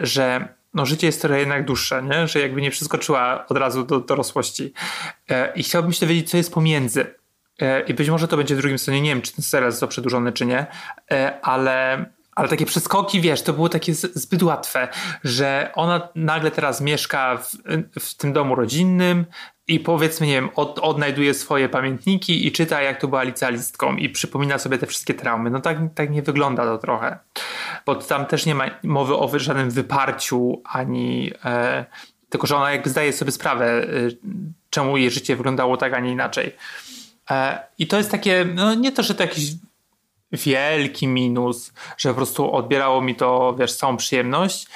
Że no życie jest trochę jednak dłuższe, nie? że jakby nie przeskoczyła od razu do dorosłości. E, I chciałbym się dowiedzieć, co jest pomiędzy. E, I być może to będzie w drugim stronie, nie wiem, czy ten serial został przedłużony, czy nie, e, ale, ale takie przeskoki, wiesz, to było takie zbyt łatwe, że ona nagle teraz mieszka w, w tym domu rodzinnym, i powiedzmy, nie wiem, od, odnajduje swoje pamiętniki i czyta, jak to była licealistką i przypomina sobie te wszystkie traumy. No tak, tak nie wygląda to trochę. Bo tam też nie ma mowy o żadnym wyparciu, ani e, tylko, że ona jakby zdaje sobie sprawę, e, czemu jej życie wyglądało tak, a nie inaczej. E, I to jest takie, no nie to, że to jakiś wielki minus, że po prostu odbierało mi to, wiesz, całą przyjemność,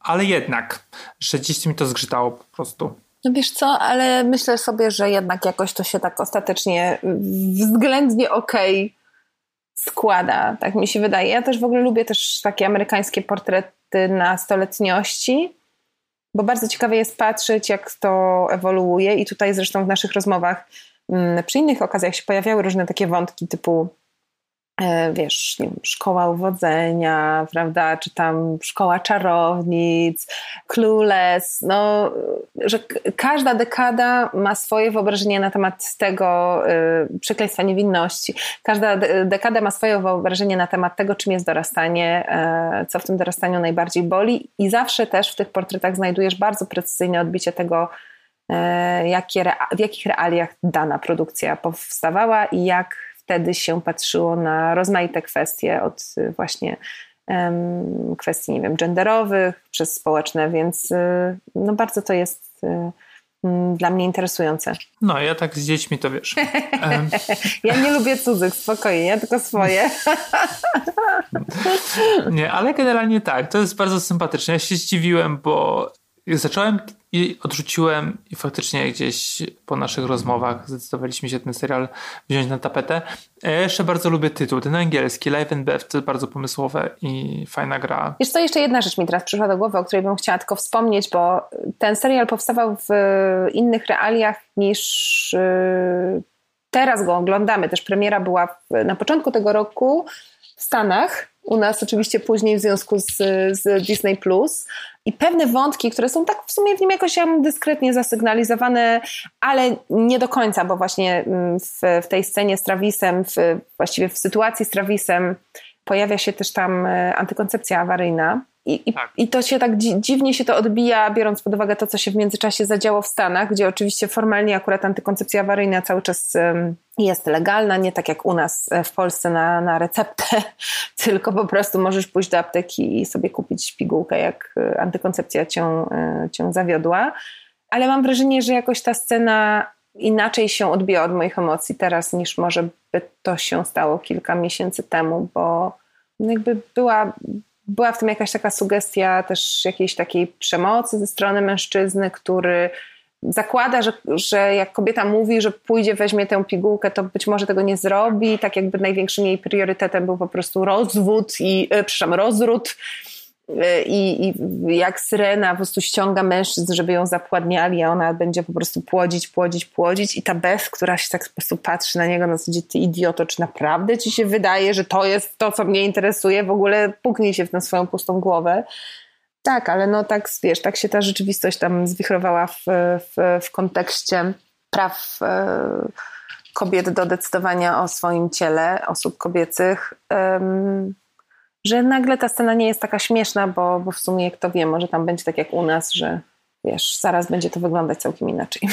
ale jednak, że gdzieś mi to zgrzytało po prostu. No wiesz co, ale myślę sobie, że jednak jakoś to się tak ostatecznie względnie okej okay składa, tak mi się wydaje. Ja też w ogóle lubię też takie amerykańskie portrety na stoletniości, bo bardzo ciekawe jest patrzeć, jak to ewoluuje i tutaj zresztą w naszych rozmowach mm, przy innych okazjach się pojawiały różne takie wątki typu wiesz, nie wiem, szkoła uwodzenia, prawda, czy tam szkoła czarownic, clueless, no, że każda dekada ma swoje wyobrażenie na temat tego y, przekleństwa niewinności. Każda dekada ma swoje wyobrażenie na temat tego, czym jest dorastanie, y, co w tym dorastaniu najbardziej boli i zawsze też w tych portretach znajdujesz bardzo precyzyjne odbicie tego, y, jakie, w jakich realiach dana produkcja powstawała i jak wtedy się patrzyło na rozmaite kwestie od y, właśnie kwestii, nie wiem, genderowych przez społeczne, więc y, no bardzo to jest y, dla mnie interesujące. No, ja tak z dziećmi to wiesz. ja nie lubię cudzych, spokojnie, ja tylko swoje. nie, ale generalnie tak, to jest bardzo sympatyczne. Ja się zdziwiłem, bo zacząłem i odrzuciłem i faktycznie gdzieś po naszych rozmowach zdecydowaliśmy się ten serial wziąć na tapetę. Ja jeszcze bardzo lubię tytuł, ten angielski, Life and Death, to bardzo pomysłowe i fajna gra. Wiesz co, jeszcze jedna rzecz mi teraz przyszła do głowy, o której bym chciała tylko wspomnieć, bo ten serial powstawał w innych realiach niż y, teraz go oglądamy. Też premiera była na początku tego roku w Stanach, u nas oczywiście później w związku z, z Disney Plus. I pewne wątki, które są tak w sumie w nim jakoś dyskretnie zasygnalizowane, ale nie do końca, bo właśnie mm, w, w tej scenie z Travisem, w, właściwie w sytuacji z Travisem, pojawia się też tam e, antykoncepcja awaryjna. I, tak. I, to się tak dzi dziwnie się to odbija, biorąc pod uwagę to, co się w międzyczasie zadziało w Stanach, gdzie oczywiście formalnie akurat antykoncepcja awaryjna cały czas jest legalna, nie tak jak u nas e, w Polsce na, na receptę, tylko po prostu możesz pójść do apteki i sobie kupić pigułkę, jak e, antykoncepcja cię, cię zawiodła. Ale mam wrażenie, że jakoś ta scena inaczej się odbija od moich emocji teraz, niż może by to się stało kilka miesięcy temu, bo jakby była była w tym jakaś taka sugestia też jakiejś takiej przemocy ze strony mężczyzny, który zakłada, że, że jak kobieta mówi, że pójdzie, weźmie tę pigułkę, to być może tego nie zrobi. Tak jakby największym jej priorytetem był po prostu rozwód i, e, przepraszam, rozród i, i jak syrena po prostu ściąga mężczyzn, żeby ją zapładniali, a ona będzie po prostu płodzić, płodzić, płodzić i ta Beth, która się tak po prostu patrzy na niego na zasadzie ty idioto, czy naprawdę ci się wydaje, że to jest to, co mnie interesuje, w ogóle puknij się w tę swoją pustą głowę. Tak, ale no tak, wiesz, tak się ta rzeczywistość tam zwichrowała w, w, w kontekście praw e, kobiet do decydowania o swoim ciele, osób kobiecych że nagle ta scena nie jest taka śmieszna, bo, bo w sumie kto wie, może tam będzie tak jak u nas, że wiesz, zaraz będzie to wyglądać całkiem inaczej.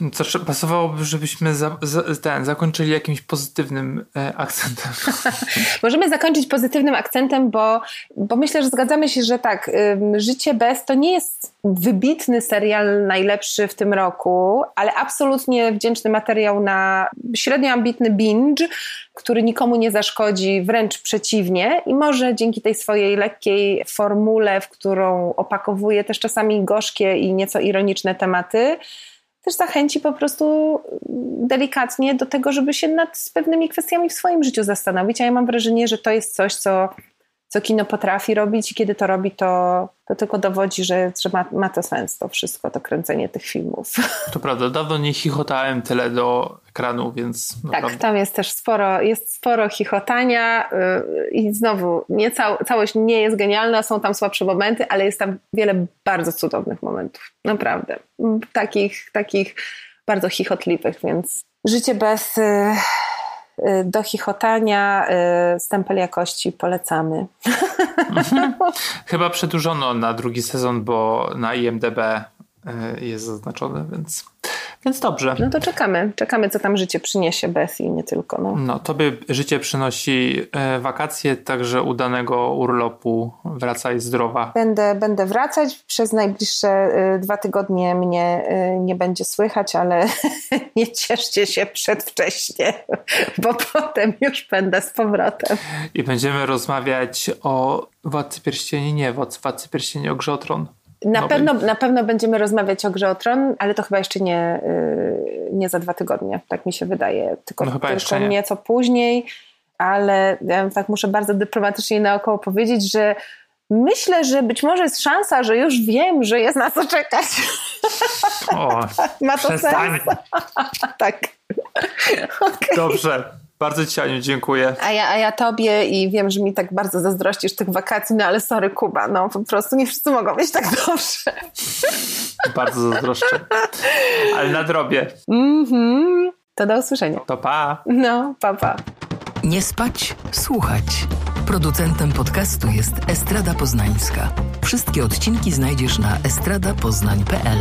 No pasowałoby, żebyśmy za, za, ten, zakończyli jakimś pozytywnym e, akcentem. Możemy zakończyć pozytywnym akcentem, bo, bo myślę, że zgadzamy się, że tak, y, Życie bez to nie jest wybitny serial najlepszy w tym roku, ale absolutnie wdzięczny materiał na średnio ambitny binge, który nikomu nie zaszkodzi, wręcz przeciwnie i może dzięki tej swojej lekkiej formule, w którą opakowuje też czasami gorzkie i nieco ironiczne tematy, też zachęci po prostu delikatnie do tego, żeby się nad pewnymi kwestiami w swoim życiu zastanowić. A ja mam wrażenie, że to jest coś, co co kino potrafi robić i kiedy to robi, to, to tylko dowodzi, że, że ma, ma to sens to wszystko, to kręcenie tych filmów. To prawda, dawno nie chichotałem tyle do ekranu, więc Tak, naprawdę. tam jest też sporo, jest sporo chichotania yy, i znowu nie cał, całość nie jest genialna, są tam słabsze momenty, ale jest tam wiele bardzo cudownych momentów, naprawdę. Takich, takich bardzo chichotliwych, więc życie bez y, y, do chichotania, y, stempel jakości polecamy. Chyba przedłużono na drugi sezon, bo na IMDB y, jest zaznaczone, więc, więc dobrze. No to czekamy, czekamy co tam życie przyniesie bez i nie tylko. No. No, tobie życie przynosi e, wakacje, także udanego urlopu. Wracaj zdrowa. Będę, będę wracać. Przez najbliższe y, dwa tygodnie mnie y, nie będzie słychać, ale nie cieszcie się przedwcześnie, bo potem już będę z powrotem. I będziemy rozmawiać o Władcy Pierścieni, nie, Władcy Pierścieni, o Grze o Tron. Na, No, pewno, na pewno będziemy rozmawiać o grze o tron, ale to chyba jeszcze nie, y, nie za dwa tygodnie, tak mi się wydaje. Tylko, No tylko nie. nieco później, ale ja tak muszę bardzo dyplomatycznie naokoło powiedzieć, że myślę, że być może jest szansa, że już wiem, że jest na co czekać. O, Ma to przestań. sens. tak. Okej. Dobrze. Bardzo Ci, Aniu, dziękuję. A ja, a ja tobie i wiem, że mi tak bardzo zazdrościsz tych wakacji, no ale sorry Kuba, no po prostu nie wszyscy mogą być tak dobrze. Bardzo zazdroszczę. Ale nadrobię. Mhm. To do usłyszenia. To pa. No, papa. Pa. Nie spać, słuchać. Producentem podcastu jest Estrada Poznańska. Wszystkie odcinki znajdziesz na estradapoznań.pl.